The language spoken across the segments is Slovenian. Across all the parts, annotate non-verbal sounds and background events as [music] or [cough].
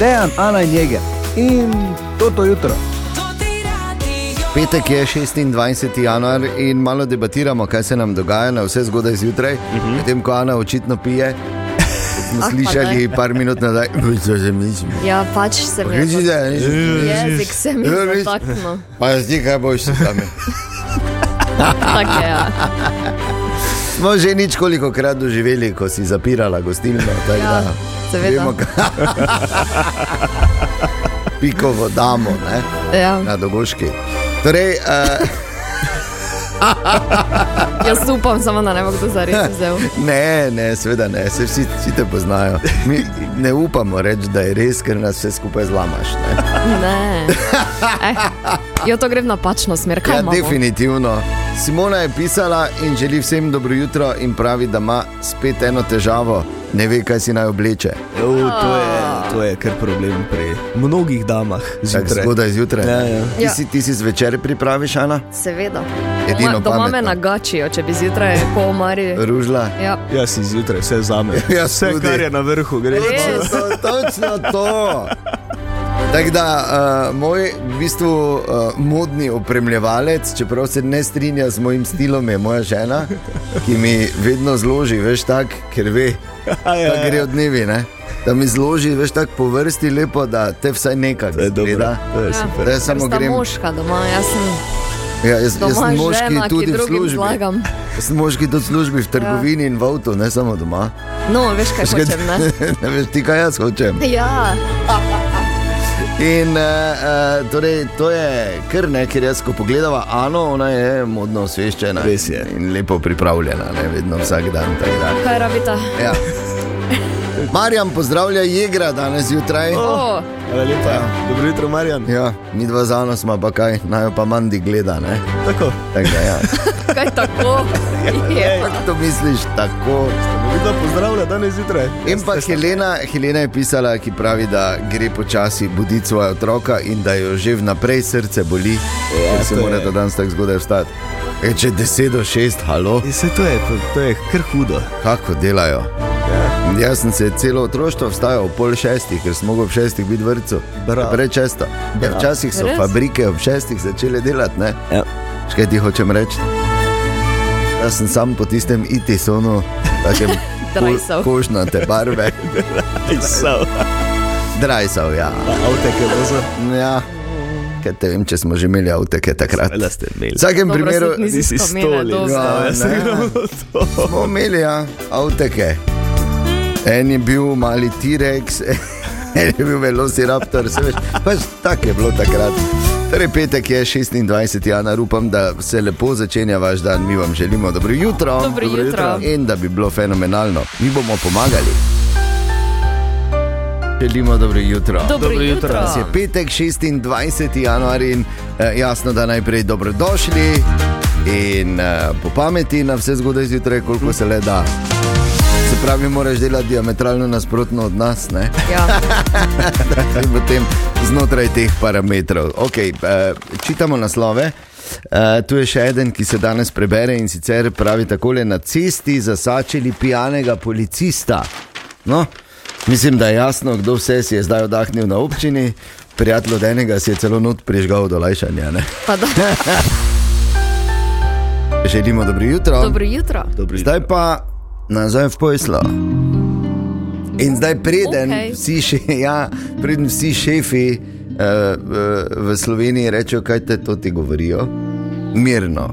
Dejan, Ana in Jeger. In to to jutro. Petek je 26. januar in malo debatiramo, kaj se nam dogaja na vse zgodaj zjutraj, uh -huh. medtem ko Ana očitno pije. [laughs] Smo Ah, slišali daj. par minut nazaj, [laughs] da se mi zdi. Ja, pač se mi je. Da je Jezik se mi Ja, je res. zataknil. Pa jaz ti kaj boš s tami. Tako je, ja. Smo že nič koliko krat doživeli, ko si zapirala gostilno. tako Ja, da seveda. vemo, kaj- [laughs] Pikovo damo ne, ja. na dogoški. Torej, uh, [laughs] [laughs] Jaz upam, samo da ne bo kdo zares [laughs] vzel. ne, ne, seveda ne, se vsi, vsi te poznajo. Mi ne upamo reči, da je res, ker nas vse skupaj zlamaš. Ne. [laughs] Ne. Eh, jo, to gre v napačno smer. Kaj Ja, imamo? definitivno. Simona je pisala in želi vsem dobro jutro in pravi, da ima spet eno težavo, ne ve, kaj si naj obleče. Jo, to, je, to je kar problem pri mnogih damah. Zgodaj zjutraj. Ja, ja. Ti, Ja. si, ti si zvečer pripraviš, Ana? Seveda. Edino Doma, doma me pametno. nagačijo, če bi zjutraj po omari. Ružla. Ja. Jaz si zjutraj vse zame. [laughs] Ja, vse, tudi. kar je na vrhu, gre. Res? To, točno to. Tako da, uh, moj v bistvu, uh, modni opremljevalec, čeprav se ne strinja z mojim stilom, je moja žena, ki mi vedno zloži, veš, tako, ker ve, Ja, ja, da gre od dnevi. Ne? Da mi zloži, veš, tako po vrsti lepo, da te vsaj nekaj To je dobro. zgleda. To je Ja. Da samo grem. moška doma, jaz sem Ja, jaz, jaz doma sem moški žena, tudi v službi. zlagam. Jaz sem moški tudi v službi, v trgovini in v avtu, ne samo doma. No, veš kaj Veš, kaj- hočem, ne? [laughs] ne veš ti, kaj jaz hočem. Ja, In uh, uh, torej, to je kar ne, ker jaz, ko pogledava Ano, ona je modno osveščena. Res je. In lepo pripravljena, ne vedno vsak dan. kaj rabita? Ja. [laughs] Marjam pozdravlja Jegra danes zjutraj. O, Hvala lepa. Dobro jutro, Marjan. Ja, mi dva z Ano smo pa kaj, naj jo pa mandi gleda. Ne? Tako. Tako da, ja. [laughs] kaj tako? Je. Kako to misliš tako? Vidno pozdravlja danes zjutraj. In pa Helena, Helena je pisala, ki pravi, da gre počasi buditi svoje otroka in da jo že vnaprej srce boli, Ja, ker se mora je. ta dan tako zgodaj vstati. E, če 10 do 6, halo, Vse to je, to, to je kar hudo. kako delajo. Ja. Jaz sem se celo otroštvo vstajal ob pol šestih, ker smo mogli ob šestih biti v vrtu. Prečesto. Ja, včasih so Res? fabrike ob šestih začele delati. Ne? Ja. Škaj ti hočem reči? Jaz sem sam po tistem itisonu, takem [laughs] Drajsal. kožnate barve. Pisal. Drajsal, ja. Avte, ki je za. ja. Kaj te vem, če smo že imeli avteke takrat. Seveda ste imeli. V vsakem Dobro, primeru saj nisi Nisi spomnila, stoli, dobro. Ja, jaz ne. sem ravno to. smo imeli ja, avteke. En je bil mali T-Rex, [laughs] en je bil velociraptor, se veš, pač tako je bilo takrat. Torej, petek je 26. januar, upam, da se lepo začenja vaš dan. Mi vam želimo dobro jutro, Dobro jutro. in da bi bilo fenomenalno. Mi bomo pomagali. Želimo dobro jutro. Dobro Dobro jutro. jutro. Danes je petek, 26. januar in eh, jasno, da najprej dobrodošli in eh, po pameti na vse zgodaj zjutraj, koliko se le da. Se pravi, moraš delati diametralno nasprotno od nas, ne? Ja. [laughs] potem znotraj teh parametrov. Okay, uh, čitamo naslove. Uh, tu je še en, ki se danes prebere in sicer pravi takole: Na cesti zasačili pijanega policista. No, mislim, da je jasno, kdo vse si je zdaj oddahnil na občini. Prijatelj od enega si je celo not prižgal do lajšanja. ne. Pa da, [laughs] Želimo dobro jutro. dobro jutro. Dobro jutro. Zdaj pa nazaj v poslo. In zdaj, preden, okay. vsi, še, [laughs] ja, preden vsi šefi uh, v, v Sloveniji rečejo, kaj te to ti govorijo, mirno.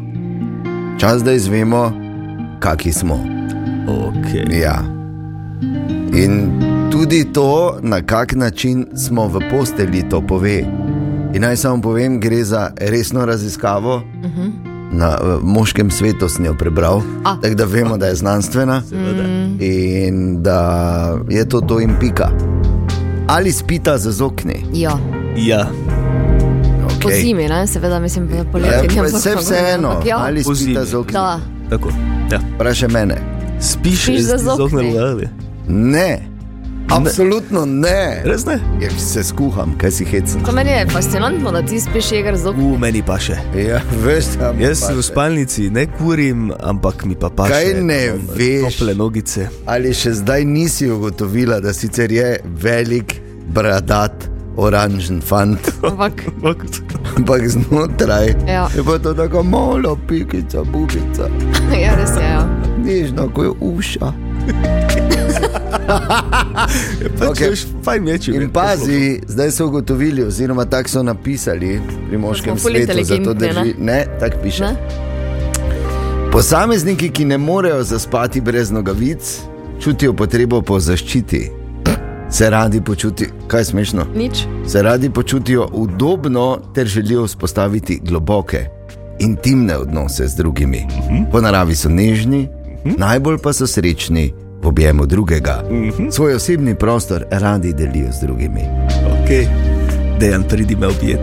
Čas, da izvemo, kaki smo. Okay. Ja. In tudi to, na kak način smo v posteli, to pove. In naj samo povem, gre za resno raziskavo. Na moškem svetu sem jo prebral, tako da vemo, da je znanstvena in da je to to in pika. Ali spita za okni? Ja. Ja, Po Okay. zimi, ne? seveda, mislim, da Ja, poletje nimam vse vseeno, Ja. ali Po spita zimi. za okni? Da, tako. Ja. Vprašaj mene. Spiš, Spiš za z okni? Ne, absolutno ne. Res ne? Ja, se skuham, kaj si hecam. to meni je fascinantno, da ti spiš jeger z oknom. V meni pa še. Ja, veš, tam Jaz paše. v spalnici ne kurim, ampak mi pa paše. Kaj ne da imam veš? Tople nogice. Ali še zdaj nisi ugotovila, da sicer je velik bradat, oranžen fant, [laughs] Ampak, ampak znotraj Ja. je pa to tako malo pikica, bubica, [laughs] ja, res je. Ja. nežno, ko je uša. [laughs] [laughs] Pač okay. fajn je, če In pazi, zdaj so ugotovili, oziroma tako so napisali pri moškem Da svetu, zato inteligentni, drži. Ne, tako piše. Ne? Posamezniki, ki ne morejo zaspati brez nogavic, čutijo potrebo po zaščiti. Se radi počutijo, kaj je smešno? Nič. Se radi počutijo udobno ter želijo vzpostaviti globoke, intimne odnose z drugimi. Po naravi so nežni, najbolj pa so srečni objemu drugega. Svoj osebni prostor radi delijo z drugimi. Okay. Dejan, pridi me objet.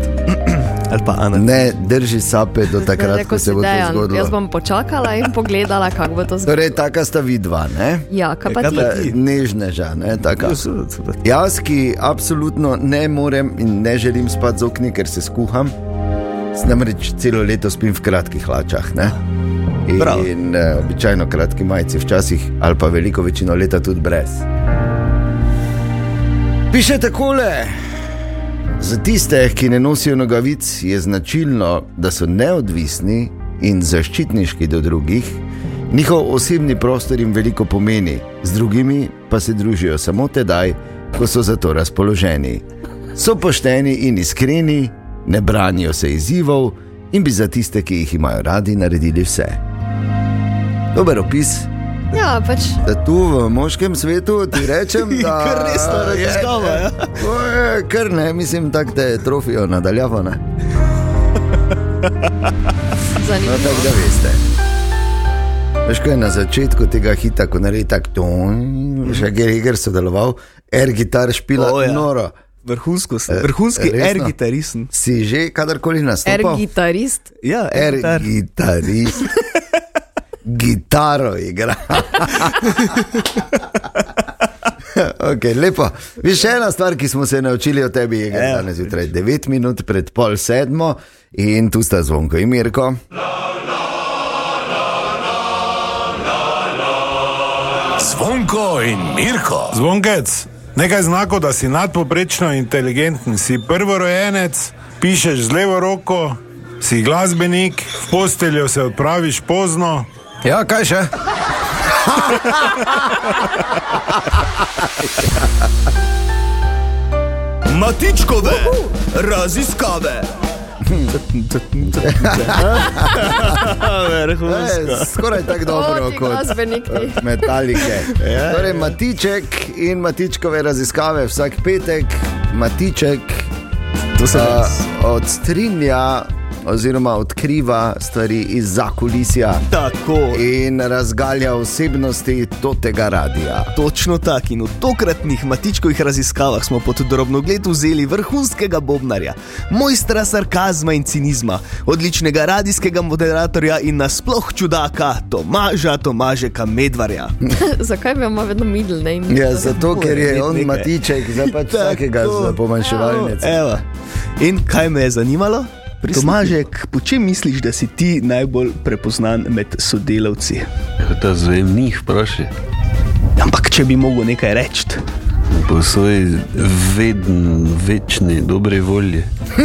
[clears throat] Ali pa Ana. Ne drži sape do takrat, Rekel ko se bo to Dejan, zgodilo. Jaz bom počakala in pogledala, kako bo to zgodilo. Torej, taka sta vidva, ne? Ja, kaj pa ti? kaj pa ti? Nežneža, ne? Taka. Ja. Jaz, ki absolutno ne morem in ne želim spati z okni, ker se skuham, namreč celo leto spim v kratkih hlačah. Ne? Prav. In uh, običajno kratki majici, včasih ali pa veliko večino leta tudi brez. Piše takole. Za tiste, ki ne nosijo nogavic, je značilno, da so neodvisni in zaščitniški do drugih. Njihov osebni prostor jim veliko pomeni, z drugimi pa se družijo samo tedaj, ko so za to razpoloženi. So pošteni in iskreni, ne branijo se izzivov in bi za tiste, ki jih imajo radi, naredili vse. Dober opis, Ja, pač da tu v moškem svetu ti rečem, [laughs] da Kar resna raziskava, je, ja. [laughs] To je kar ne, mislim, tako te trofijo nadaljavo. Ne? [laughs] No, zanimivo. tako da veste. Veš, kaj je na začetku tega hita, ko naredi tako, še Geriger sodeloval, air gitar špila, O, ja. noro. Vrhunsko, sem. Eh, vrhunski resno? air gitarist. Si že kadarkoli Er nastopil? gitarist. Ja, Air gitar. gitarist. Gitaro igra. okay, lepo. Viš, še ena stvar, ki smo se naučili o tebi, je Evo, danes zjutraj, 9 minut pred pol sedmo in tu sta zvonko in Mirko. Zvonko in Mirko. Zvonkec, nekaj znakov, da si nadpoprečno inteligenten, si prvorojenec, pišeš z levo roko, si glasbenik, v posteljo se odpraviš pozno. Ja, kaj še? Matičkove raziskave. Vrhunsko. E, skoraj tako dobro ti kot glasbenik ti. metalike. Torej, Matiček in Matičkove raziskave vsak petek, Matiček To sem jaz. odstrinja oziroma odkriva stvari iz zakulisja Tako. in razgalja osebnosti tega radia. Točno tako in v tokratnih matičkovih raziskavah smo pod drobnogled vzeli vrhunskega bobnarja, mojstra sarkazma in cinizma, odličnega radijskega moderatorja in nasploh čudaka Tomaža Tomažeka Medvarja. [laughs] Zakaj bi imel vedno middle name? Ja, zato, ker je on nekaj. Matiček, zdaj pač [laughs] vsakega z pomanjševalnice. In kaj me je zanimalo? Tomažek, po čem misliš, da si ti najbolj prepoznan med sodelavci? Da zvem njih vprašaj. Ampak če bi mogel nekaj reči. Po svoji vedni, večni, dobre volji. [laughs]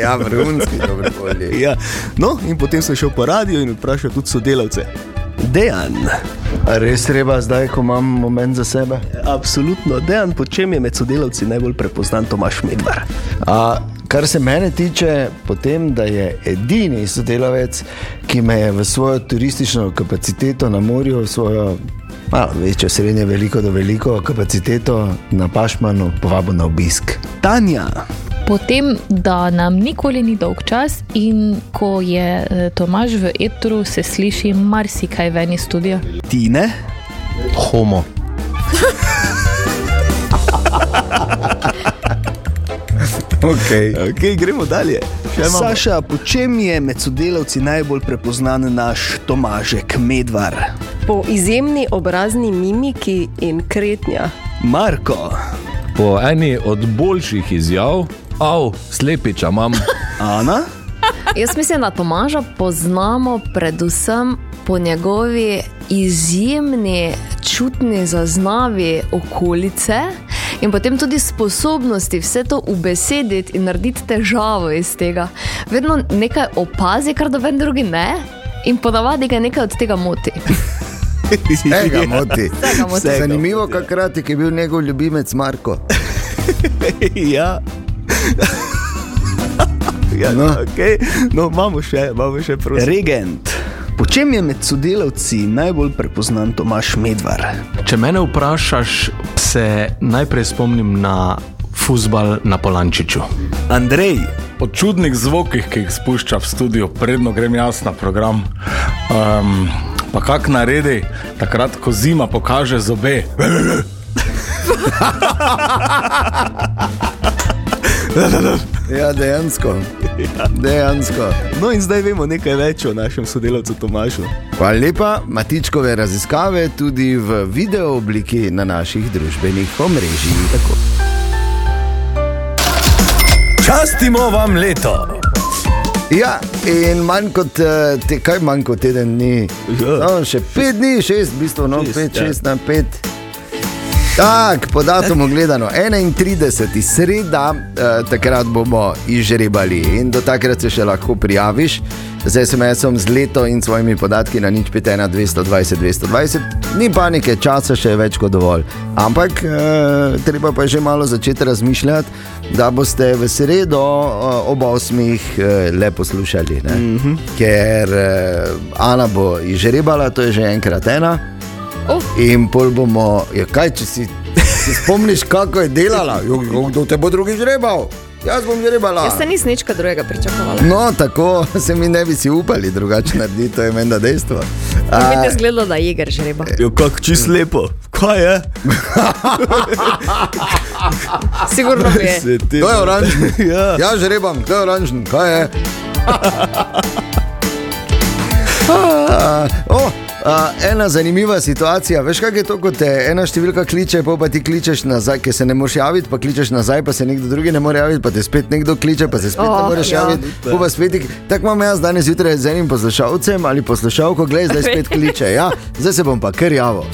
Ja, vrhunski, dobro volje. Ja. No, in potem sem šel po radio in vprašal tudi sodelavce. Dejan, A res treba zdaj, ko imam moment za sebe? absolutno, Dejan, po čem je med sodelavci najbolj prepoznan Tomaš Medvar? A, kar se mene tiče, potem, da je edini sodelavec, ki me je v svojo turistično kapaciteto na morju, v svojo malo večjo, srednje, veliko do veliko kapaciteto na Pašmanu povabil na obisk. Tanja, Potem, da nam nikoli ni dolg čas in ko je eh, Tomaž v etru, se sliši marsikaj ven iz studia. Tine, Homo. [laughs] Okay. okay, gremo dalje. Saša, po čem je med sodelavci najbolj prepoznan naš Tomažek Medvar? Po izjemni obrazni mimiki in kretnja. Marko, Po eni od boljših izjav, av, slepiča imam. [laughs] Ana, Jaz mislim, da Tomaža poznamo predvsem po njegovi izjemni čutni zaznavi okolice In potem tudi sposobnosti vse to ubesediti in narediti težavo iz tega. Vedno nekaj opazi, kar doben drugi ne. In ponavadi ga nekaj od tega moti. Vsega moti. Vsega moti. Zanimivo, kakrat je bil njegov ljubimec Marko. [laughs] ja. [laughs] ja, No. no. Okay. no, imamo še, imamo še prosim. Regent. Po čem je med sodelavci najbolj prepoznan Tomaš Medvar? Če mene vprašaš, se najprej spomnim na futbal na Polančiču. Andrej, Po čudnih zvokih, ki jih spušča v studio, predno grem jaz na program. Um, pa kak naredi, takrat, ko zima pokaže zobe. [laughs] Ja, dejansko. dejansko. no in zdaj vemo nekaj več o našem sodelavcu Tomašu. Hvala lepa, Matičkove raziskave tudi v video obliki na naših družbenih omrežjih. Tako. Častimo vam leto. Ja, in manj kot, eh, te, kaj manj kot teden dni. Ja. No, še pet dni, šest, v bistvu, no, Šest, pet, ja. šest na pet. Tak, po datumu gledano, 31. sreda, eh, takrat bomo izžrebali in do takrat se še lahko prijaviš z SMS-om z leto in svojimi podatki na nič 5, 220, 220. Ni panike, časa še je več kot dovolj. Ampak eh, treba pa je že malo začeti razmišljati, da boste v sredo eh, ob 8 eh, le poslušali. Mm -hmm. Ker eh, Ana bo izžrebala, to je že enkrat ena. Oh. In pol bomo, ja, kaj če si, si spomniš, kako je delala, Jo, kdo te bo drugi žrebal. Jaz bom žrebala. Jaz se nisem nič drugega pričakovala. No, tako se mi ne bi si upali drugače narediti, to je menda dejstvo. A... Mi je zgledalo, da je Jeger žreba. Jo, kako čist lepo. Kaj je? Sigurno je. [laughs] To je oranžni. ja. Ja, žrebam, to je oranžni, kaj je? A, oh, a, ena zanimiva situacija. Veš, kaj je to, ko te ena številka kliče, pol pa ti kličeš nazaj, ker se ne moreš javiti, pa kličeš nazaj, pa se nekdo drugi ne more javiti, pa te spet nekdo kliče, pa se spet oh, ne moreš ja. javiti. Pa spet, tako imam jaz danes zjutraj z enim poslušalcem ali poslušalko, gledaj, zdaj spet kliče. Ja, zdaj se bom pa kar javil.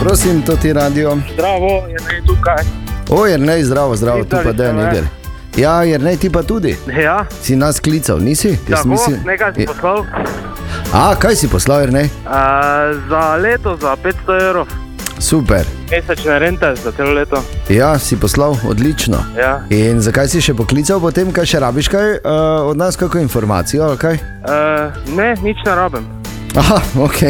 Prosim, to ti radio. Zdravo, je ne tukaj. O, jer ne, zdravo, zdravo, tu pa da je nekaj. Ja, jer ne, ti pa tudi. Ja, Si nas klical, nisi? Jaz tako, mislim- nekaj si Je- poslal. A, kaj si poslal, jer ne? Uh, za leto, za 500 evrov. Super. Mesečne rente za celo leto. Ja, si poslal, odlično. Ja. In zakaj si še poklical potem, kaj še rabiš, kaj uh, od nas, kakšno informacijo? Kaj? Uh, ne, nič ne rabim. Aha, ok,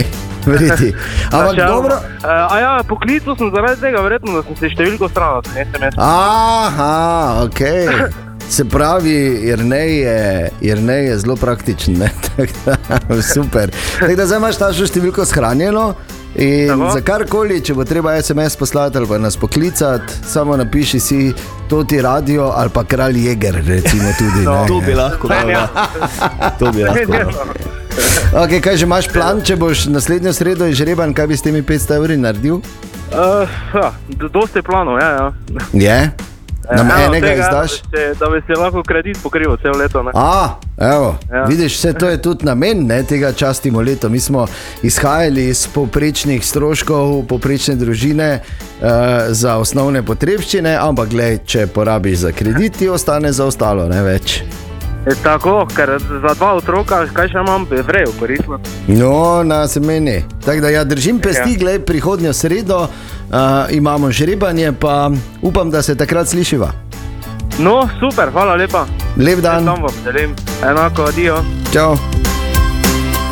verjeti. [laughs] Ampak Načeloma. dobro. Uh, a ja, poklical sem zaradi tega, verjetno, da sem si številko stran, sem SMS. Aha, ok. [laughs] Se pravi, Jrnej je, Jrnej je zelo praktičen. ne, [laughs] tako da, Super. Tako da zdaj imaš našo številko shranjeno. In Tako. za karkoli, če bo treba SMS poslati ali pa nas poklicati, samo napiši si to ti radio ali pa kralj Jeger, recimo tudi. No, ne. To bi lahko ja. To bi lahko dal. [laughs] Okay, kaj že imaš plan, če boš naslednjo sredo izžreban, kaj bi s temi 500 evri naredil? Uh, ja, do- dosti planov, ja. ja. Je? Nam Eno od enega tega, izdaš? Da bi, se, da bi se lahko kredit pokrival celo leto. Ne? A, evo, ja. Ja. Vidiš, vse to je tudi namen ne, tega častimo leto. Mi smo izhajali iz povprečnih stroškov, povprečne družine uh, za osnovne potrebščine, ampak gled, če porabiš za kredit, ti ostane za ostalo, ne več. E, tako, ker za dva otroka, kaj še imam, bi vrejo koristno. No, na semeni. Tako da ja, držim pesti, Ja. gled, prihodnjo sredo uh, imamo žrebanje, pa upam, da se takrat slišiva. No, super, hvala lepa. Lep dan. Tam vam želim. Enako, adijo. Čau.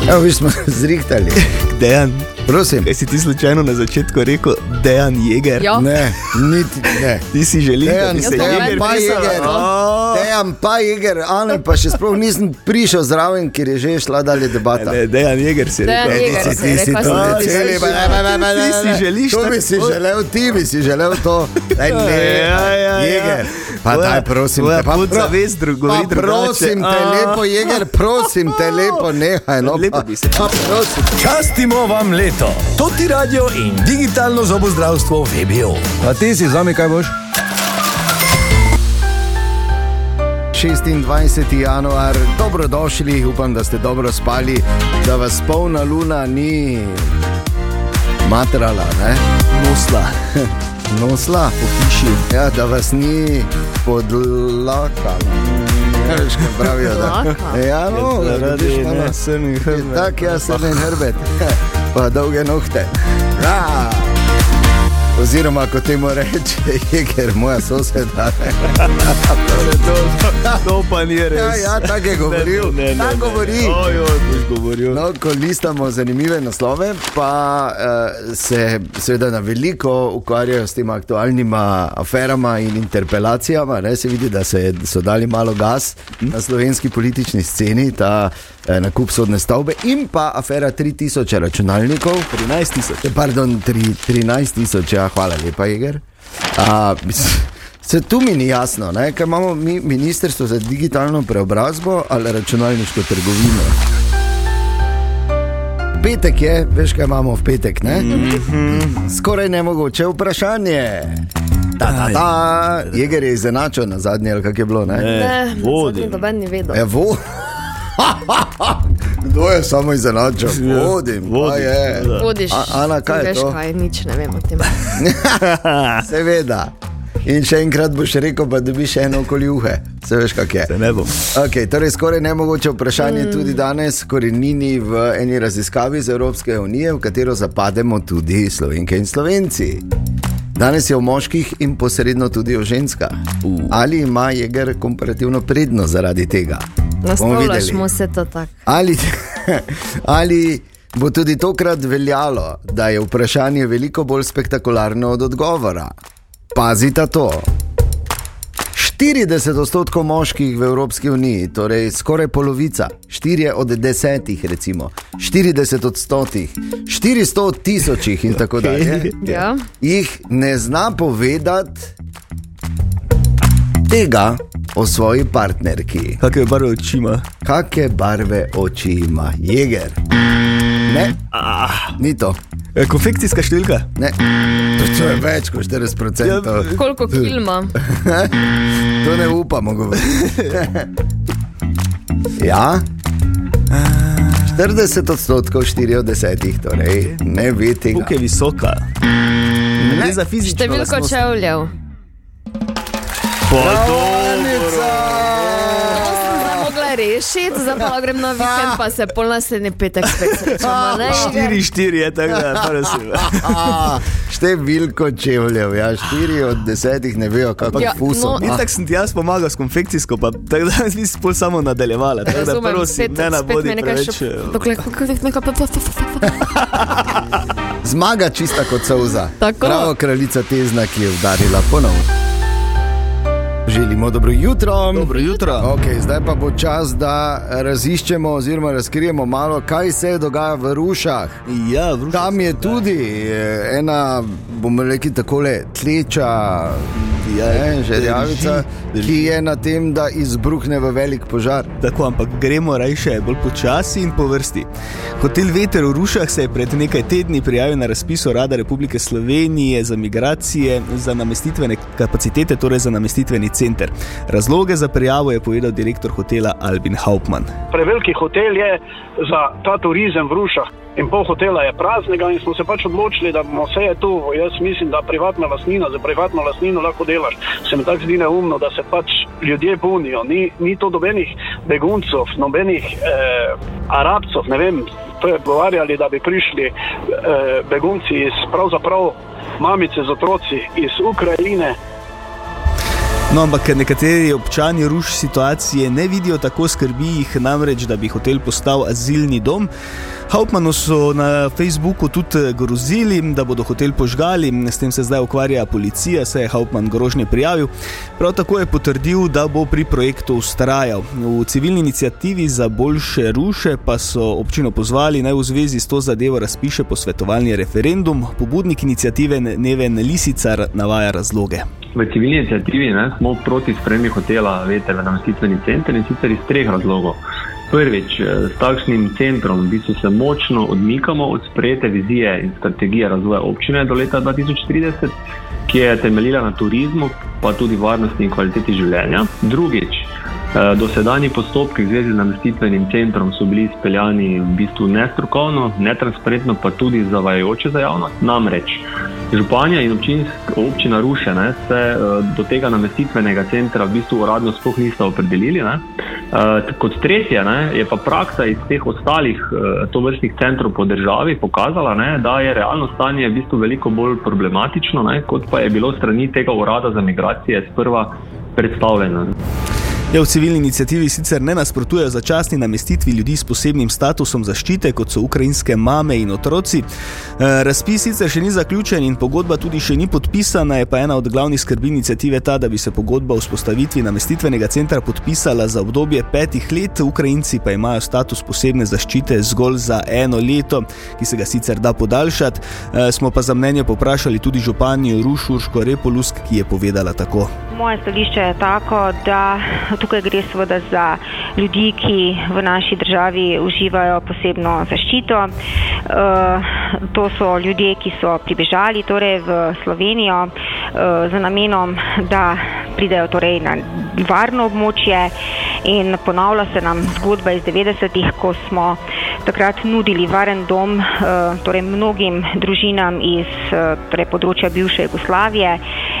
Evo, vi smo [laughs] zrihtali. Dejan, Prosim. kaj si ti slučajno na začetku rekel, Dejan Jeger? Ja. Ne, niti ne. Ti si želiš, da Dejan, bi se sem Jeger pa pisala? Jeger. A, Dejan pa Jeger, Ane pa še sploh nisem prišel zraven, ker je že šla dalje debata. Ne, Dejan Jeger si Dejan rekel. Jeger. Ti si, ti si to celi, si pa ne, ne, ne, ne, Ti si želiš To bi tako- si želel, ti bi si želel to. Daj, ne, Ja, ja, ja. Jeger. Pa daj, prosim te. Pa, pro- vest dru- govori pa prosim te, lepo Jeger, prosim te, lepo nehaj. No, Lepo bi se. Pa prosim. Častimo vam leto. To ti radio in digitalno zobozdravstvo VBO. A ti si zami kaj boš? 26. januar, dobrodošli, upam, da ste dobro spali, da vas polna luna ni matrala, ne? Musla. [laughs] Nosla, po hiši. Ja, da vas ni podlakala. Ja, veš, kaj pravijo, da Podlaka? ja, no, Ja, zaradi vidiš, malo- nesrnih hrbet. Tako, ja, srni hrbet, pa dolge nohte. Ja. Oziroma, kot temu reče, je ker moja soseda. [laughs] To pa ni res. Ja, ja tako je govoril. Ne, ne, ne, tako govori. Oj, oj, boš govoril. No, ko listamo zanimive naslove, pa uh, se seveda na veliko ukvarjajo s temi aktualnimi aferami in interpelacijami. Ne, se vidi, da se, so dali malo gas na slovenski politični sceni, ta eh, nakup sodne stavbe in pa afera 3000 računalnikov. 13 tisoč. Pardon, tri- 13 tisoč, ja, hvala lepa. A, mis- Se tu mi ni jasno, ne? ker imamo mi ministrstvo za digitalno preobrazbo ali računalniško trgovino. Petek je, veš kaj imamo v petek, ne? Skoraj ne mogoče vprašanje. Ta, ta, ta. Jeger je izenačen na zadnji, ali kak je bilo, ne? Ne, vodi. Noben ni vedel. Je vo. [laughs] Kdo je samo izenačen? [laughs] Vodim, vodim. Je. Vodiš. A, Ana, kaj je veš, to? Kaj, nič ne vem o tem. [laughs] Seveda. In še enkrat boš rekel, pa dobiš eno okoli uhe. Se veš, kak je. Se ne bom. Okay, torej, skoraj nemogoče vprašanje mm. tudi danes, korenini v eni raziskavi iz Evropske unije, v katero zapademo tudi slovenke in slovenci. Danes je o moških in posredno tudi o ženskah. Uh. Ali ima jeger komparativno prednost zaradi tega? Nastavljaš mu se to tako. Ali, [laughs] ali bo tudi tokrat veljalo, da je vprašanje veliko bolj spektakularno od odgovora? Pazite to. 40 odstotkov moških v Evropski uniji, torej skoraj polovica, 4 od 10, recimo 40 odstotkih, 400 od tisočih in tako dalje, Ja. jih ne zna povedati tega o svoji partnerki. Kakšne barve oči ima? Kakšne barve oči ima, jeger? Ne, ah. ni to. E, konfekcijska številka? Ne, to, to je več kot 40%. Ja, Koliko kil ima? [laughs] to ne upamo govoriti. [laughs] ja? 40 odstotkov, 4 od 10, torej ne tega. Tukaj je visoka. Ne gre za fizično Številko čevljev. Rešiti, zdaj pa grem na vikend, pa se pol naslednji petek spet srečamo. Igor? 4-4 je tako, da prosim. Številko čevljev, ja, 4 od 10 ne vejo, kako Ja, ja, fuso. no. Itak sem ti jaz pomagal s konfekcijsko, pa tako da bi si pol samo nadaljevala. Tako da prosim, spet- ne nabodi me nekaj preveč. še- eh, Dokler- Zmaga čista kot solza. Tako. Prav kraljica Tezna, ki je udarila ponovno. Želimo dobro jutro. Dobro jutro. Okay, zdaj pa bo čas, da raziščemo oziroma razkrijemo malo, kaj se dogaja v Rušah. Ja, v Rušah Tam je tudi eh, ena, bomo rekli, tako tleča Ja, ne, žerjavica, drži, ki je na tem, da izbruhne v velik požar. Tako, ampak gremo rajše bolj počasi in po vrsti. Hotel Veter v Rušah se je pred nekaj tedni prijavil na razpis Rada Republike Slovenije za migracije za namestitvene kapacitete, torej za namestitveni center. Razloge za prijavo je povedal direktor hotela Albin Hauptmann. Preveliki hotel je za ta turizem v Rušah. In pol hotela je praznega, in smo se pač odločili, da bomo vse tu. Jaz mislim, da privatna lastnina, za privatno lastnino lahko delaš. Se mi tako zdi neumno, da se pač ljudje punijo. Ni, ni to nobenih beguncev, nobenih eh, arabcev, ne vem, to je govarjali, da bi prišli eh, begunci iz pravzaprav mamice z otroci iz Ukrajine. No, ampak nekateri občani ruš situacije ne vidijo tako skrbi jih namreč, da bi hotel postal azilni dom. Hauptmanu so na Facebooku tudi grozili, da bodo hotel požgali, s tem se zdaj ukvarja policija, se je Hauptman grožnje prijavil. Prav tako je potrdil, da bo pri projektu ustrajal. V civilni inicijativi za boljše ruše pa so občino pozvali naj v zvezi s to zadevo razpiše posvetovalni referendum. Pobudnik inicijative Neven Lisicar navaja razloge. V civilni inicijativi ne, smo proti spremembi hotela Veter v namestitveni center in sicer iz treh razlogov. Prvič, eh, s takšnim centrom v bistvu se močno odmikamo od sprejete vizije in strategije razvoja občine do leta 2030, ki je temeljila na turizmu, pa tudi varnosti in kvaliteti življenja. Drugič, eh, dosedanji postopki v zvezi z namestitvenim centrom so bili izpeljani v bistvu nestrokovno, netransparentno, pa tudi zavajajoče za javnost. Namreč, Županja in občinsk, občina Ruše ne, se uh, do tega namestitvenega centra v bistvu uradno sploh nista opredelili. Ne. Uh, kot tretje ne, je pa praksa iz teh ostalih uh, tovrstnih centrov po državi pokazala, ne, da je realno stanje v bistvu veliko bolj problematično, ne, kot pa je bilo strani tega urada za migracije sprva predstavljeno. Ja, v civilni inicijativi sicer ne nasprotujejo začasni namestitvi ljudi s posebnim statusom zaščite, kot so ukrajinske mame in otroci. E, razpis sicer še ni zaključen in pogodba tudi še ni podpisana, je pa ena od glavnih skrbi inicijative ta, da bi se pogodba o vzpostavitvi namestitvenega centra podpisala za obdobje petih let, Ukrajinci pa imajo status posebne zaščite zgolj za eno leto, ki se ga sicer da podaljšati. E, smo pa za mnenje poprašali tudi županjo Rušurško Repolusk, ki je povedala tako. Moje stališče je tako, da tukaj gre seveda za ljudi, ki v naši državi uživajo posebno zaščito. Uh, to so ljudje, ki so pribežali torej v Slovenijo uh, z namenom, da pridejo torej na varno območje in ponavlja se nam zgodba iz 90-ih, ko smo takrat nudili varen dom uh, torej mnogim družinam iz uh, torej področja bivše Jugoslavije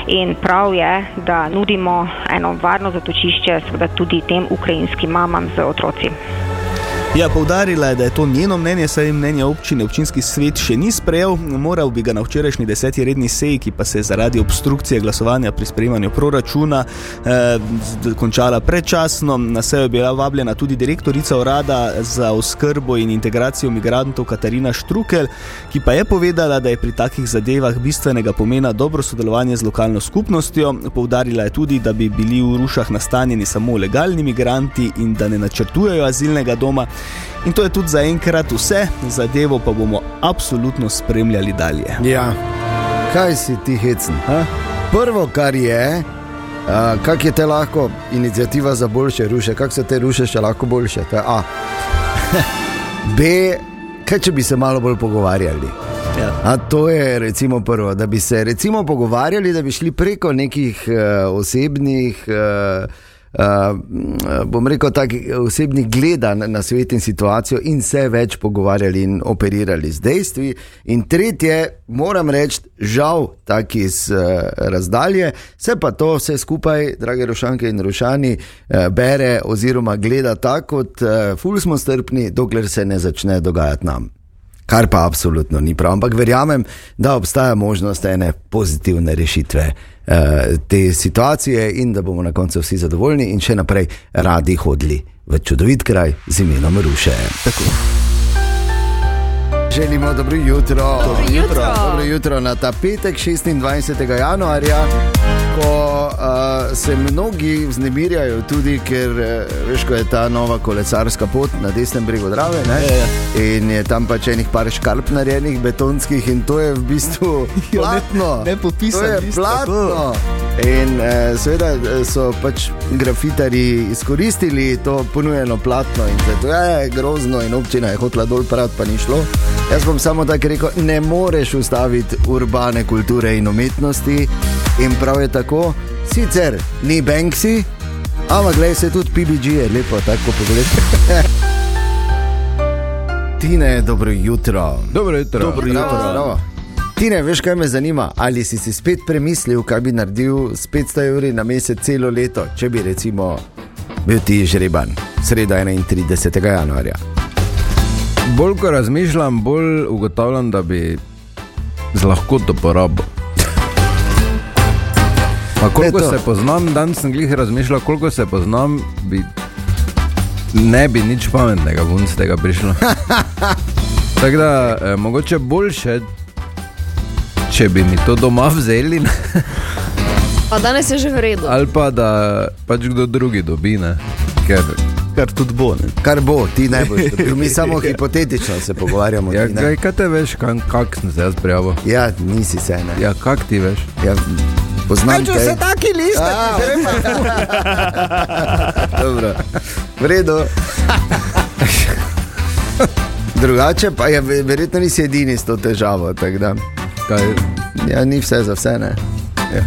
in prav je, da nudimo eno varno zatočišče seveda tudi tem ukrajinskim mamam z otroci. Ja, poudarila je, da je to njeno mnenje, saj mnenje občine občinski svet še ni sprejel. Moral bi ga na včerajšnji deseti redni seji, ki pa se je zaradi obstrukcije glasovanja pri sprejemanju proračuna eh, končala predčasno. Na sejo je bila vabljena tudi direktorica urada za oskrbo in integracijo migrantov Katarina Štrukel, ki pa je povedala, da je pri takih zadevah bistvenega pomena dobro sodelovanje z lokalno skupnostjo. Poudarila je tudi, da bi bili v rušah nastanjeni samo legalni migranti in da ne načrtujejo azilnega doma. In to je tudi za enkrat vse, zadevo pa bomo absolutno spremljali dalje. Ja, kaj si ti hecen? Ha? Prvo, kar je, uh, kako je te lahko inicijativa za boljše ruše, kako se te ruše še lahko boljše. To je A. B, kaj če bi se malo bolj pogovarjali. Ja. A to je recimo prvo, da bi se recimo pogovarjali, da bi šli preko nekih uh, osebnih. Uh, bom rekel, tako osebnih gledanj na svet in situacijo, in se več pogovarjali in operirali z dejstvi. In tretje, moram reči, žal, tako iz uh, razdalje, se pa to vse skupaj, drage rošanke in rošani, uh, bere oziroma gleda tako, kot ful smo strpni, dokler se ne začne dogajati nam. Kar pa absolutno ni prav, ampak verjamem, da obstaja možnost ene pozitivne rešitve te situacije in da bomo na koncu vsi zadovoljni in še naprej radi hodili v čudovit kraj z imenom Ruše. Tako. Želimo dobro jutro. Dobro jutro. Dobro jutro na ta petek, 26. januarja, ko uh, se mnogi vznemirjajo, tudi ker uh, veš, ko je ta nova kolesarska pot na desnem bregu Drave. Ne? Je, In je tam pač enih par škarp narejenih, betonskih, in to je v bistlu [laughs] platno. Ja, ne popisan To je platno. In uh, seveda eh, so pač grafitari izkoristili to ponujeno platno in zato je grozno, in občina je hotela dol prav, pa ni šlo. Jaz bom samo tako rekel, ne moreš ustaviti urbane kulture in umetnosti. In prav je tako, sicer ni Banksy, ampak gledaj se tudi PBG, je lepo tako pogledati. [laughs] Tine, dobro jutro. Dobro jutro. Dobro jutro. Bravo. Tine, veš, kaj me zanima? Ali si si spet premislil, kaj bi naredil s 500 evri na mesec celo leto, če bi recimo bil ti žreban, sredo 31. januarja? Bolj ko razmišljam, bolj ugotavljam, da bi z lahkoto porabil. Pa koliko se poznam, danes sem glih razmišljal, koliko se poznam, bi ne bi nič pametnega ven z tega prišlo. [laughs] Tako da, eh, mogoče boljše, če bi mi to doma vzeli, ne? Pa danes je že v redu. ali pa da pač kdo drugi dobi, ne? Ker, Kar tudi bo. Ne? Kar bo, ti ne boš. dobil. [laughs] Mi samo hipotetično se pogovarjamo. ja, kaj, kaj te veš, kam, kak sem se jaz prijavil? Ja, nisi se ne. Ja, kak ti veš? Ja, poznam Kaj, če te. se taki liste. [laughs] [laughs] Dobro, v redu. Drugače pa je ve- verjetno nisi edini s to težavo. tako da. Kaj? Ja, ni vse za vse. Ne? Ja.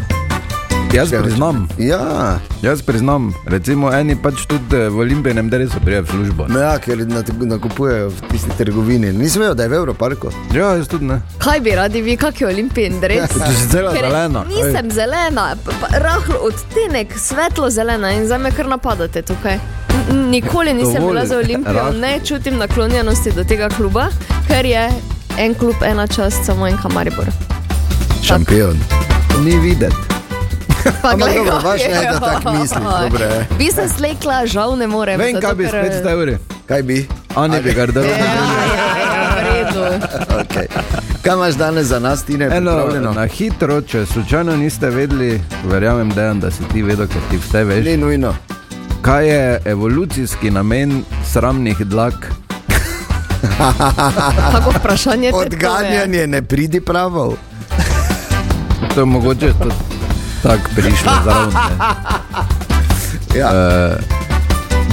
Jaz priznam. Ja. Jaz priznam, recimo eni pač tudi eh, v olimpijskem drevesu prijavijo v službo. No ja, ker nat- nakupujejo v tisti trgovini. Nisem vedel, da je v Evroparku. Ja, jaz tudi ne. Kaj bi radi vi, kak je olimpijin dres? Ti si cela Ker zelena, Nisem zelena, pa, pa, rahlo odtenek, svetlo zelena in za me kar napadate tukaj. N- Nikoli nisem Dovolj, bila za olimpijo, ne čutim naklonjenosti do tega kluba, ker je en klub, ena čast, samo en kamaribor. Šampion. Ni videti. Pa kaj vaš ne, da tako je. Bi se slekla, žal ne morem. Vem, kaj bi spet stavili. Kaj bi? Ani bi ga dal. Ja, v redu. [laughs] Okay. Kaj imaš danes za nas, Tine? Eno, na hitro, če slučajno niste vedeli, verjamem, Dejan, da si ti vedel, ker ti vse veš. Ni nujno. Kaj je evolucijski namen sramnih dlak? [laughs] Tako vprašanje. Odganjanje ne pridi pravo. [laughs] To je mogoče to tako prišlo zraven. [laughs] Ja. Eh,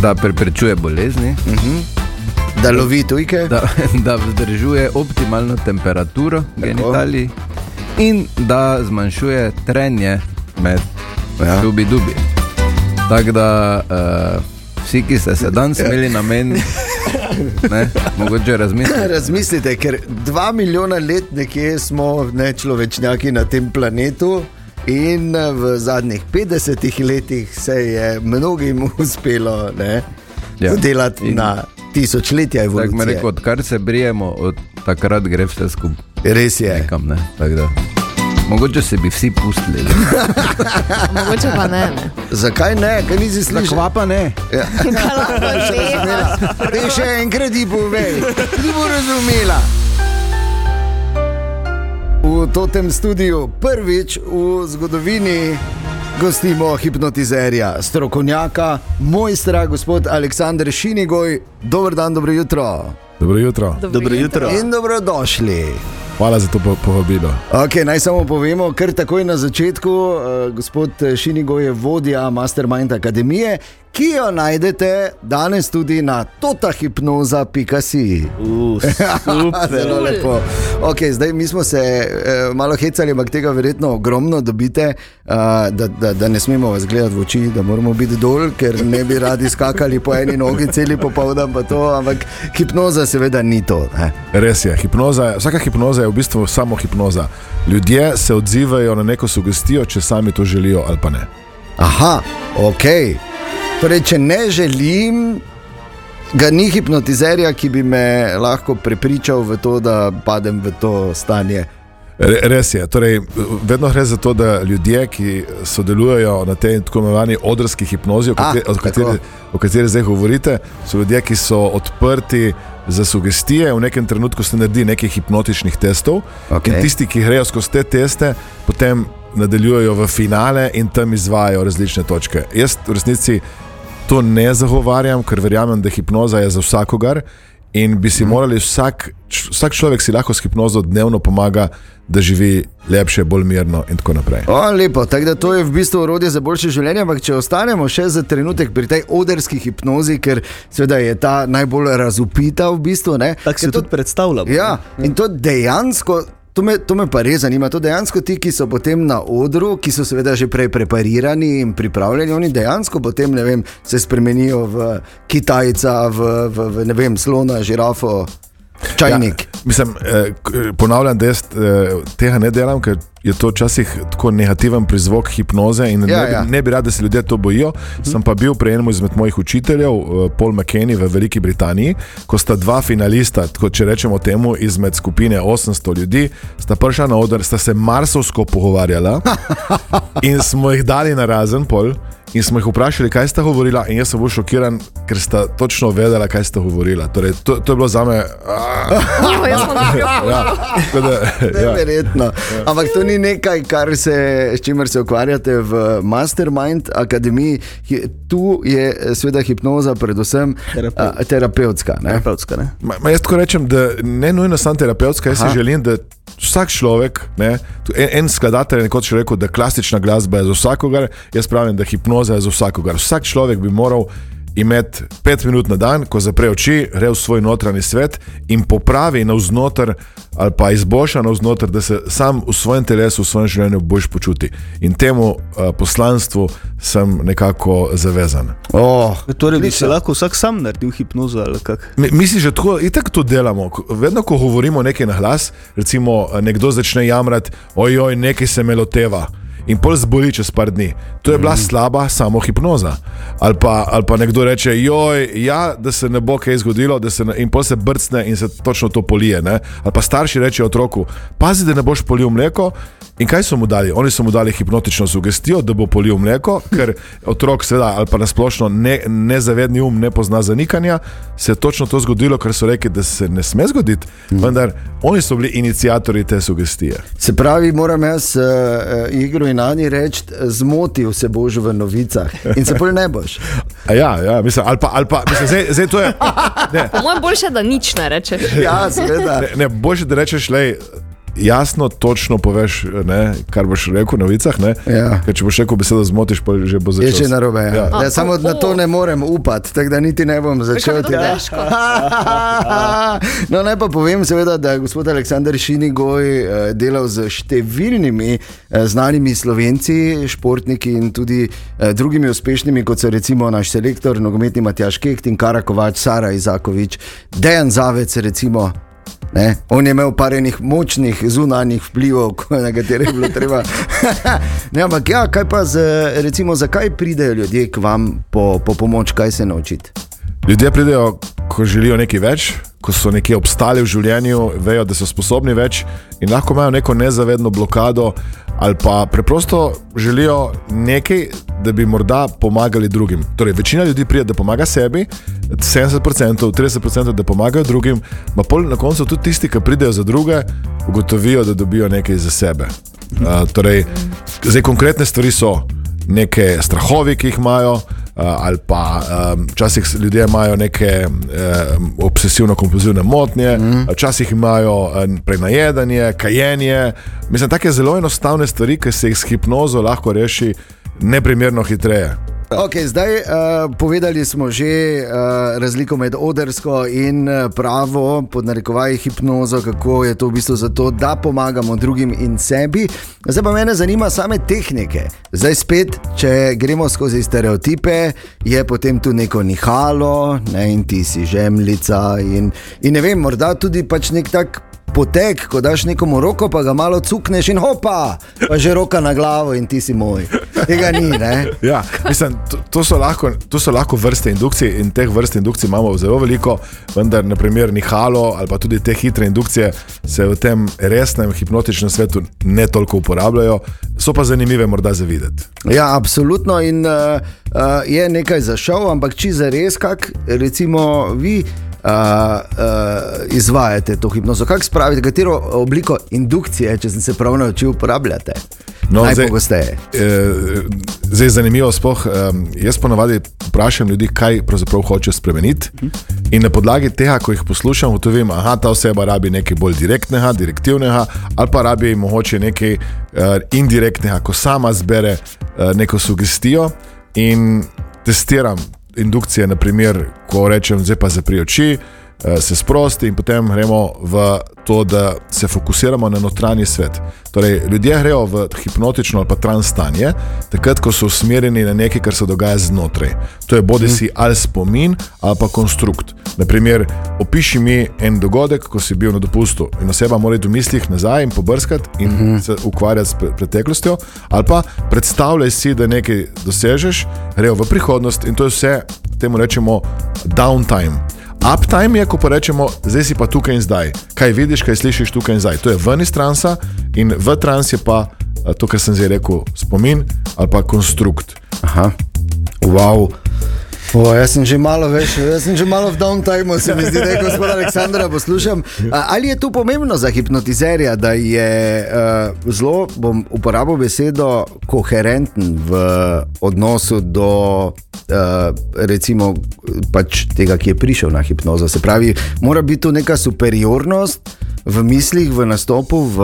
Da preprečuje bolezni, uh -huh. da lovi tujke, da, da vzdržuje optimalno temperaturo genitalij in da zmanjšuje trenje med Ja. dubi dubi. Tako da uh, vsi, ki ste se danes imeli namen, ne, mogoče razmisliti. [laughs] Razmislite, ker dva milijona let nekje smo ne, človečnjaki na tem planetu. In eh, v zadnjih 50 letih se je mnogim [laughs] uspelo ne, Ja. delati In- na tisočletja Tako evolucije. rekel, odkar se brijemo, od takrat gre vse skupaj. Res je. Nekam, ne, tako da. Mogoče se bi vsi pustili. [laughs] Mogoče pa ne. ne. Zakaj ne, kaj nisi slišal? Zakva pa ne? Ja. [laughs] Kaj lahko [laughs] razumela? Te še enkrat ti povej, ti bo razumela. V tem studiu prvič v zgodovini gostimo hipnotizerja, strokovnjaka, mojstra, gospod Aleksandr Šinigoj. Dobro dan, dobro jutro. Dobro jutro. Dobro jutro. In dobrodošli. Hvala za to po- povabilo. Okay, naj samo povemo, kar takoj na začetku. Uh, gospod Šinigo je vodja Mastermind Akademije, ki jo najdete danes tudi na totahipnoza.si. [laughs] Zelo lepo. Okay, zdaj mi smo se uh, malo hecali, ampak tega verjetno ogromno dobite, uh, da, da, da ne smemo vas gledati v oči, da moramo biti dol, ker ne bi radi skakali po eni nogi celi popoldan, pa to, ampak hipnoza seveda ni to. Ne? Res je, hipnoza, vsaka hipnoza je v bistvu samo hipnoza. Ljudje se odzivajo na neko sugestijo, če sami to želijo ali pa ne. Aha, ok. Torej, če ne želim, ga ni hipnotizerja, ki bi me lahko prepričal v to, da padem v to stanje. Re- Res je. Torej, vedno gre za to, da ljudje, ki sodelujejo na tej tako imenovani odrski hipnozi, o A, kateri, o, tako. kateri, o kateri zdaj govorite, so ljudje, ki so odprti za sugestije. V nekem trenutku se naredi nekaj hipnotičnih testov. Okej. In tisti, ki grejo skozi te teste, potem nadaljujejo v finale in tam izvajo različne točke. Jaz v resnici to ne zagovarjam, ker verjamem, da hipnoza je za vsakogar. In bi si morali vsak, vsak človek si lahko s hipnozo dnevno pomaga, da živi lepše, bolj mirno in tako naprej. O, lepo, tako da to je v bistvu orodje za boljše življenje. Ampak če ostanemo še za trenutek pri tej odrski hipnozi, ker seveda je ta najbolj razupita v bistvu. Tako si jo tudi predstavljam. Ja, in to dejansko. To me, to me pa res zanima. To dejansko ti, ki so potem na odru, ki so seveda že prej preparirani in pripravljeni, oni dejansko potem vem, se spremenijo v Kitajca, v, v, v ne vem, slona, žirafo, čajnik. Ja, mislim, eh, k- ponavljam, da jaz eh, tega ne delam, ker je to včasih tako negativen prizvok hipnoze in Ja, ne, bi- ja. ne bi rad, da se ljudje to bojijo. Sem pa bil pri enem izmed mojih učiteljev, eh, Paul McKenny v Veliki Britaniji, ko sta dva finalista, tako če rečemo temu, izmed skupine 800 ljudi, sta prišla na oder, sta se marsovsko pogovarjala [laughs] in smo jih dali na razen pol. In smo jih vprašali, kaj sta govorila, in jaz sem bil šokiran, ker sta točno vedela, kaj sta govorila. Torej, to, to je bilo za me. Oh, jaz sem ga [laughs] Ja, tako da, ja. Neverjetno. Ampak to ni nekaj, kar se, s čimer se ukvarjate v Mastermind Akademiji. Tu je eh, seveda hipnoza, predvsem a, terapevtska. Ne? Terapevtska, ne? Ma, ma jaz tako rečem, da ne nujno samo terapevtska, jaz Aha. si želim, da vsak človek, ne, en, en skladatelj je nekoč rekel, da klasična glasba je za vsakogar, jaz pravim, da hipnoza je za vsakogar. Vsak človek bi moral imeti pet minut na dan, ko zapre oči, gre v svoj notranji svet in popravi navznoter ali pa izboljša navznoter, da se sam v svojem telesu, v svojem življenju boljš počuti. In temu uh, poslanstvu sem nekako zavezan. Oh, torej bi se lahko vsak sam naredil hipnozo ali kako? Mi, mislim, že tako, itak to delamo. Ko- Vedno, ko govorimo nekaj na glas, recimo eh, nekdo začne jamrati, ojoj, nekaj se me loteva. In pol zboli čez par dni. To je bila mm. slaba samo hipnoza. Ali pa, ali pa nekdo reče, joj, ja, da se ne bo kaj zgodilo, da se ne, in pol se brcne in se točno to polije. Ne? Ali pa starši rečejo otroku, pazi, da ne boš polil mleko. In kaj so mu dali? Oni so mu dali hipnotično sugestijo, da bo polil mleko, ker otrok, seveda, ali pa nasplošno ne, nezavedni um ne pozna zanikanja, se je točno to zgodilo, kar so rekli, da se ne sme zgoditi. Vendar oni so bili inicijatori te sugestije. Se pravi, moram jaz uh, igro in Ani reči, zmotil se boš v novicah in se pol ne boš. [laughs] A Ja, ja, mislim, ali pa, ali pa mislim, zdaj, zdaj to je. [laughs] Ne, Po mojem boljše, da nič ne rečeš. Ja, seveda. ne, ne boljše, da rečeš, lej, jasno, točno poveš, ne, kar boš rekel v novicah. Ne, Ja. Ker če boš rekel besedo zmotiš, pa že bo začel. Je že narobe. Ja. Ja. Ja. Ja, samo na to ne morem upati, tako da niti ne bom začel. Veš, to težko. [laughs] no, naj pa povem, seveda, da je gospod Aleksandr Šinigoj eh, delal z številnimi eh, znanimi slovenci, športniki in tudi eh, drugimi uspešnimi, kot so recimo naš selektor, nogometni Matjaš Kekt in Karakovač, Sara Izakovič, Dejan Zavec, recimo. Ne? On je imel par enih močnih zunanjih vplivov, [laughs] na katere je bilo treba. [laughs] ne, ampak ja, kaj pa, z, recimo, zakaj pridejo ljudje k vam po, po pomoč, kaj se naučiti? Ljudje pridejo, ko želijo nekaj več, ko so nekje obstali v življenju, vejo, da so sposobni več in lahko imajo neko nezavedno blokado, ali pa preprosto želijo nekaj, da bi morda pomagali drugim. Torej, večina ljudi pride, da pomaga sebi, 70%, 30%, da pomagajo drugim, pa pol na koncu tudi tisti, ki pridejo za druge, ugotovijo, da dobijo nekaj za sebe. Uh, torej, zdaj konkretne stvari so neke strahovi, ki jih imajo. Uh, ali pa um, včasih ljudje imajo neke um, obsesivno-kompulzivne motnje, Mhm. včasih imajo um, prenajedanje, kajenje. Mislim, take zelo enostavne stvari, ki se jih s hipnozo lahko reši neprimerno hitreje. Okay, zdaj uh, povedali smo že uh, razliko med odrsko in eh, pravo, pod narekovaji hipnozo, kako je to v bistvu zato, da pomagamo drugim in sebi. Zdaj pa me zanima same tehnike. Zdaj spet, če gremo skozi stereotipe, je potem tu neko nihalo ne, in ti si žemljica. In, in ne vem, morda tudi pač nek tak. Potek, ko daš nekomu roko, pa ga malo cukneš in hopa, pa že roka na glavo in ti si moj. Tega ni, ne? Ja, mislim, to, to, so lahko, to so lahko vrste indukcij in teh vrst indukcij imamo zelo veliko, vendar naprimer nihalo ali pa tudi te hitre indukcije se v tem resnem hipnotičnem svetu ne toliko uporabljajo, so pa zanimive morda za videti. Ja, absolutno. In uh, uh, je nekaj za šov, ampak če za res, kako recimo vi. Uh, uh, izvajate to hipnozo, kako spravite, katero obliko indukcije, če sem se prav naučil, uporabljate? No, Najpogosteje. Zdaj, eh, zdaj je zanimivo, spoh, um, jaz ponavadi vprašam ljudi, kaj pravzaprav hočejo spremeniti. In na podlagi tega, ko jih poslušam, ugotovim, da ta oseba rabi nekaj bolj direktnega, direktivnega, ali pa rabi mogoče nekaj uh, indirektnega, ko sama zbere uh, neko sugestijo in testiram indukcije, naprimer, ko rečem, zdaj pa zapri oči. Eh, Se sprosti in potem gremo v to, da se fokusiramo na notranji svet. Torej, ljudje grejo v hipnotično ali pa trans stanje, takrat, ko so usmerjeni na nekaj, kar se dogaja znotraj. To je bodi si ali spomin ali pa konstrukt. Naprimer, opiši mi en dogodek, ko si bil na dopustu in oseba mora iti v mislih nazaj in pobrskati in uh -huh. se ukvarjati s pre- preteklostjo, ali pa predstavljaj si, da nekaj dosežeš, grejo v prihodnost in to je vse, temu rečemo downtime. Uptime je, ko pa rečemo, zdaj si pa tukaj in zdaj. Kaj vidiš, kaj slišiš tukaj in zdaj. To je ven iz transa in v trans je pa a, to, kar sem zdaj rekel, spomin ali pa konstrukt. Aha, wow. O, jaz sem že malo več, jaz sem že malo v downtimeu, se mi zdi, da je gospod Aleksandra poslušam. Ali je to pomembno za hipnotizerja, da je uh, zelo, bom uporabil besedo, koherenten v odnosu do uh, recimo pač tega, ki je prišel na hipnozo. Se pravi, mora biti tu neka superiornost v mislih, v nastopu, v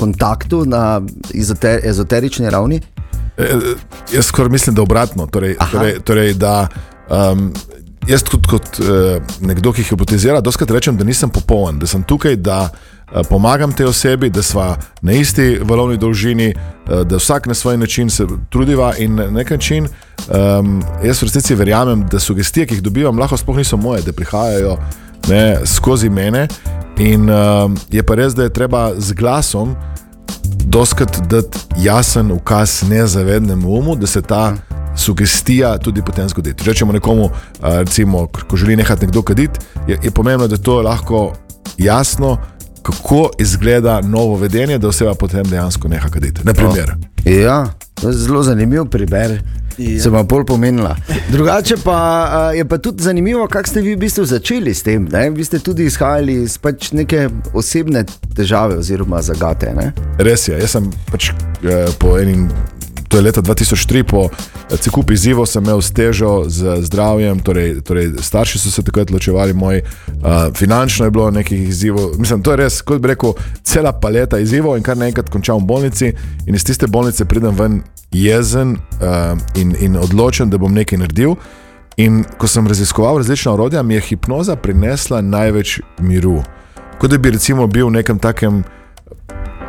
kontaktu na ezoter, ezoterični ravni. E, e, jaz skoraj mislim, da obratno. Torej, torej, torej, da um, jaz kot, kot uh, nekdo, ki hipotizira, doskrat rečem, da nisem popoln, da sem tukaj, da uh, pomagam tej osebi, da smo na isti valovni dolžini, uh, da vsak na svoj način se trudiva in na nek način. Um, jaz v resnici verjamem, da sugestije, ki jih dobivam, lahko sploh niso moje, da prihajajo ne, skozi mene. In um, je pa res, da je treba z glasom doskrat dati jasen ukaz nezavednemu umu, da se ta sugestija tudi potem zgodi. Če rečemo nekomu, recimo, ko želi nehati nekdo kaditi, je, je pomembno, da to je lahko jasno, kako izgleda novo vedenje, da oseba potem dejansko neha kaditi. Naprimer. Ja, to je zelo zanimiv primer. Se vam bolj pomenila. Drugače pa a, je pa tudi zanimivo, kako ste vi v bistvu začeli s tem. Ne? Vi ste tudi izhajali iz pač neke osebne težave oziroma zagate. Ne? Res je, jaz sem pač eh, po enim. To je leta 2003, po cekup izzivov sem imel stežo z zdravjem, torej, torej starši so se takrat ločevali, moj, uh, finančno je bilo nekih izzivov. Mislim, to je res, kot bi rekel, cela paleta izzivov in kar naenkrat končam v bolnici in iz tiste bolnice pridem ven jezen uh, in, in odločen, da bom nekaj naredil. In ko sem raziskoval različna orodja, mi je hipnoza prinesla največ miru. Kot da bi recimo bil v nekem takem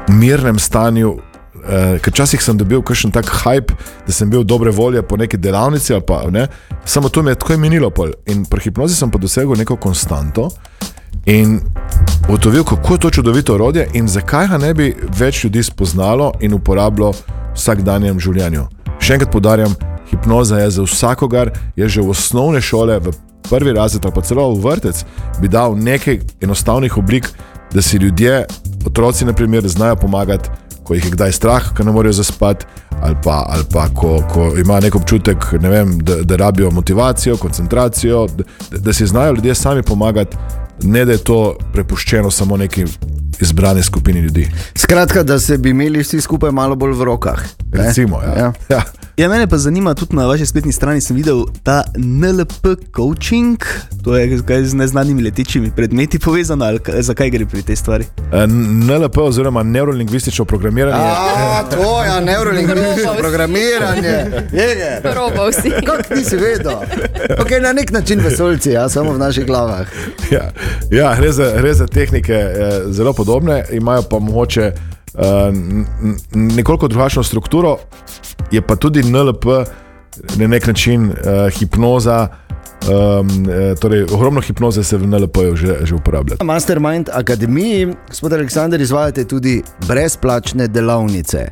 mirnem stanju. Uh, ker včasih sem dobil kakšen tak hype, da sem bil dobre volje po neki delavnici, pa ne. Samo to mi je tako. Pol. In pri hipnozi sem pa dosegel neko konstanto in ugotovil, kako je to čudovito orodje in zakaj ga ne bi več ljudi spoznalo in uporabljalo v vsakdanjem življenju. Še enkrat podarjam, hipnoza je za vsakogar, je že v osnovne šole, v prvi razred ali pa celo v vrtec, bi dal nekaj enostavnih oblik, da si ljudje, otroci, naprimer, znajo pomagati ko jih je kdaj strah, ko ne morejo zaspati, ali pa, ali pa ko, ko ima nek občutek, ne vem, da, da rabijo motivacijo, koncentracijo, da, da si znajo ljudje sami pomagati, ne da je to prepuščeno samo neki izbrani skupini ljudi. Skratka, da se bi imeli vsi skupaj malo bolj v rokah. Recimo, ja. Ja. Ja. Ja, mene pa zanima tudi na vaši spletni strani. Sem videl ta NLP coaching, to je kaj z neznanimi letečimi predmeti povezano, ali kaj- zakaj gre pri tej stvari? Eh, NLP oziroma neurolingvistično programiranje. A, to je neurolingvistično programiranje. Je, Probal si. Kako nisi vedel? Okay, na nek način vesoljci, ja, samo v naših glavah. Ja, ja gre, za, gre za tehnike eh, zelo podobne, imajo pa mogoče nekoliko drugačno strukturo, je pa tudi NLP na nek način eh, hipnoza. Um, eh, torej, ogromno hipnoze se v NLP-ju že, že uporablja. Na Mastermind Akademiji, gospod Aleksandr, izvajate tudi brezplačne delavnice.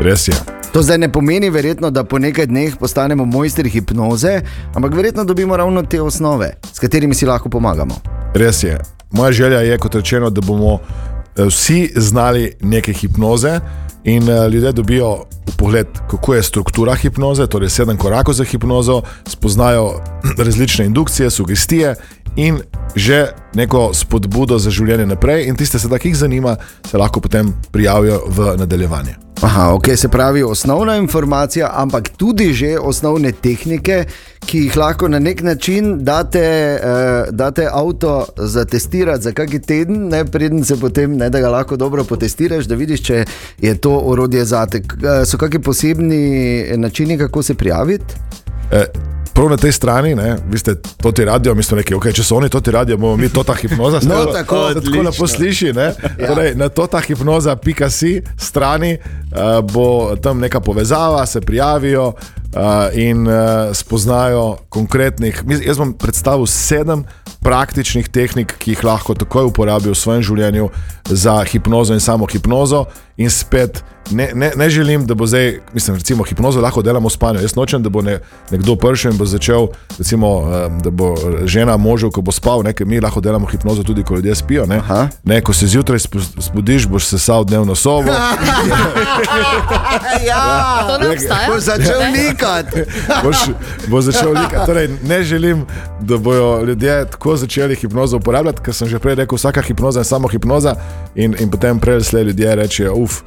Res je. To zdaj ne pomeni, verjetno, da po nekaj dneh postanemo mojstri hipnoze, ampak verjetno dobimo ravno te osnove, s katerimi si lahko pomagamo. Res je. Moja želja je, kot rečeno, da bomo eh, vsi znali neke hipnoze in eh, ljudje dobijo pogled, kako je struktura hipnoze, torej sedem korakov za hipnozo, spoznajo [clears throat] različne indukcije, sugestije in že neko spodbudo za življenje naprej. In tiste, ki jih zanima, se lahko potem prijavijo v nadaljevanje. Aha, ok, se pravi osnovna informacija, ampak tudi že osnovne tehnike, ki jih lahko na nek način date, uh, date avto za testirati za kakšen teden, ne, preden se potem, ne, da ga lahko dobro potestiraš, da vidiš, če je to orodje zate. K- eh, So kakšni posebni načini, kako se prijaviti? Eh, Prav na tej strani, ne, vi ste to ti radio, mi smo rekli, okay, če so oni to ti radio, bomo mi to ta hipnoza. No, Tako- da tako lepo sliši. Ne? Ja. Torej, na to ta hipnoza.si strani uh, bo tam neka povezava, se prijavijo uh, in uh, spoznajo konkretnih. Jaz bom predstavil sedem praktičnih tehnik, ki jih lahko takoj uporabijo v svojem življenju za hipnozo in samo hipnozo. In spet ne, ne, ne želim, da bo zdaj, mislim, recimo hipnozo lahko delamo v spanju. Jaz nočem, da bo ne, nekdo prišel in bo začel, recimo, da bo žena možu, ko bo spal, ne, ker mi lahko delamo hipnozo tudi, ko ljudje spijo. Ne, ne, ko se zjutraj spu- zbudiš, boš sesal dnevno sobo. [laughs] [laughs] ja, To ne obstaja? Boš začel Ne. Likati. boš, bo začel likati. Torej, ne želim, da bodo ljudje tako začeli hipnozo uporabljati, ker sem že prej rekel, vsaka hipnoza je samo hipnoza in, in potem prej slej ljudje rečejo, uf.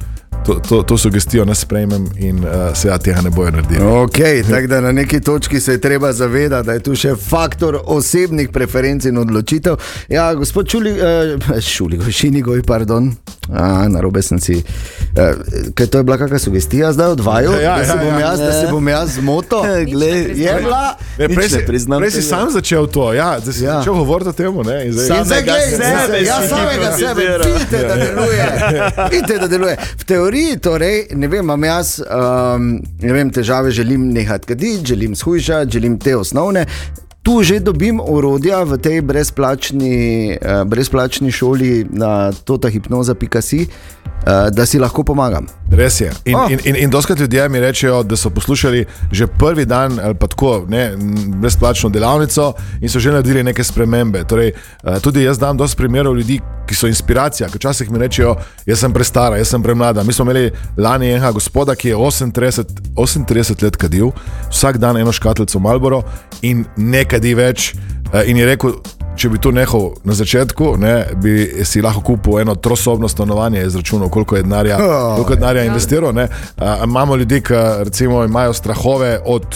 To, to, to sugestijo ne sprejmem in uh, se ja tega ne bojo naredili. Okay, tako da na neki točki se je treba zavedati, da je tu še faktor osebnih preferenc in odločitev. Ja, gospod Čuli, uh, Šuli, Šinigoj, pardon, A, na robe sem si. Uh, kaj to je bila kakšna sugestija zdaj od vaju? Ja, da, se ja, bom ja. jaz, da se bom jaz zmotil? [laughs] Je bila. Ne, prej, ne si, priznam prej si tega. sam začel to, ja, da si ja. začel govoriti o tem. Ne, in zdaj, In zdaj, glej, zdaj, ja, samega sebe, vidite, da deluje. [laughs] Vidite, da deluje. V teoriji, torej, ne vem, imam jaz um, vem, težave, želim nehati kaditi, želim shujšati, želim te osnovne. Tu že dobim urodja v tej brezplačni, uh, brezplačni šoli na totahipnoza.si, uh, da si lahko pomagam. Res je. In, Oh. in, in, in doskrat ljudje mi rečejo, da so poslušali že prvi dan ali pa tako ne, brezplačno delavnico in so že naredili neke spremembe. Torej, eh, tudi jaz dam dosti primerov ljudi, ki so inspiracija. ker Včasih mi rečejo, jaz sem prestara, jaz sem premlada. Mi smo imeli lani enega gospoda, ki je 38, 38 let kadil, vsak dan eno škatlico Malboro in ne kadi več. eh, In je rekel, če bi to nehal na začetku, ne, bi si lahko kupil eno trosobno stanovanje, izračunal, koliko je denarja, Oh. koliko je denarja investiral. Ne. A, imamo ljudi, ki recimo, imajo strahove od.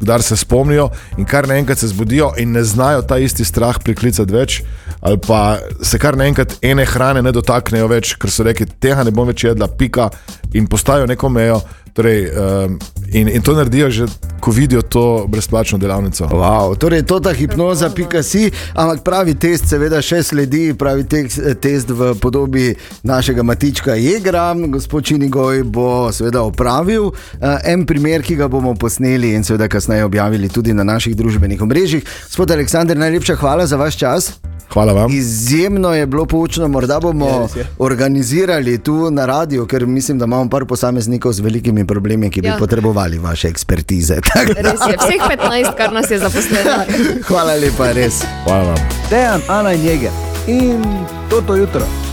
Kdar se spomnijo in kar naenkrat se zbudijo, in ne znajo ta isti strah priklicati več, ali pa se kar naenkrat ene hrane ne dotaknejo več, ker so rekli, tega ne bom več jedla, pika, in postavijo neko mejo. Torej, um, in, in to naredijo že, ko vidijo to brezplačno delavnico. Wow, torej, to ta hipnoza, pika si, ampak pravi test, seveda, še sledi, pravi tek- test v podobi našega matička Jegra. Gospod Činigoj bo seveda opravil uh, en primer, ki ga bomo posneli in seveda kasneje objavili tudi na naših družbenih omrežjih. Gospod Aleksandr, najlepša hvala za vaš čas. Hvala vam. Izjemno je bilo poučno, morda bomo Je, res je. organizirali tu na radiju, ker mislim, da imamo par posameznikov z velikimi problemi, ki bi Ja. potrebovali vaše ekspertize. [laughs] Res je, vseh 15, kar nas je zaposleno. Hvala lepa, res. Hvala vam. Dejan, Ana in Jeger in toto jutro.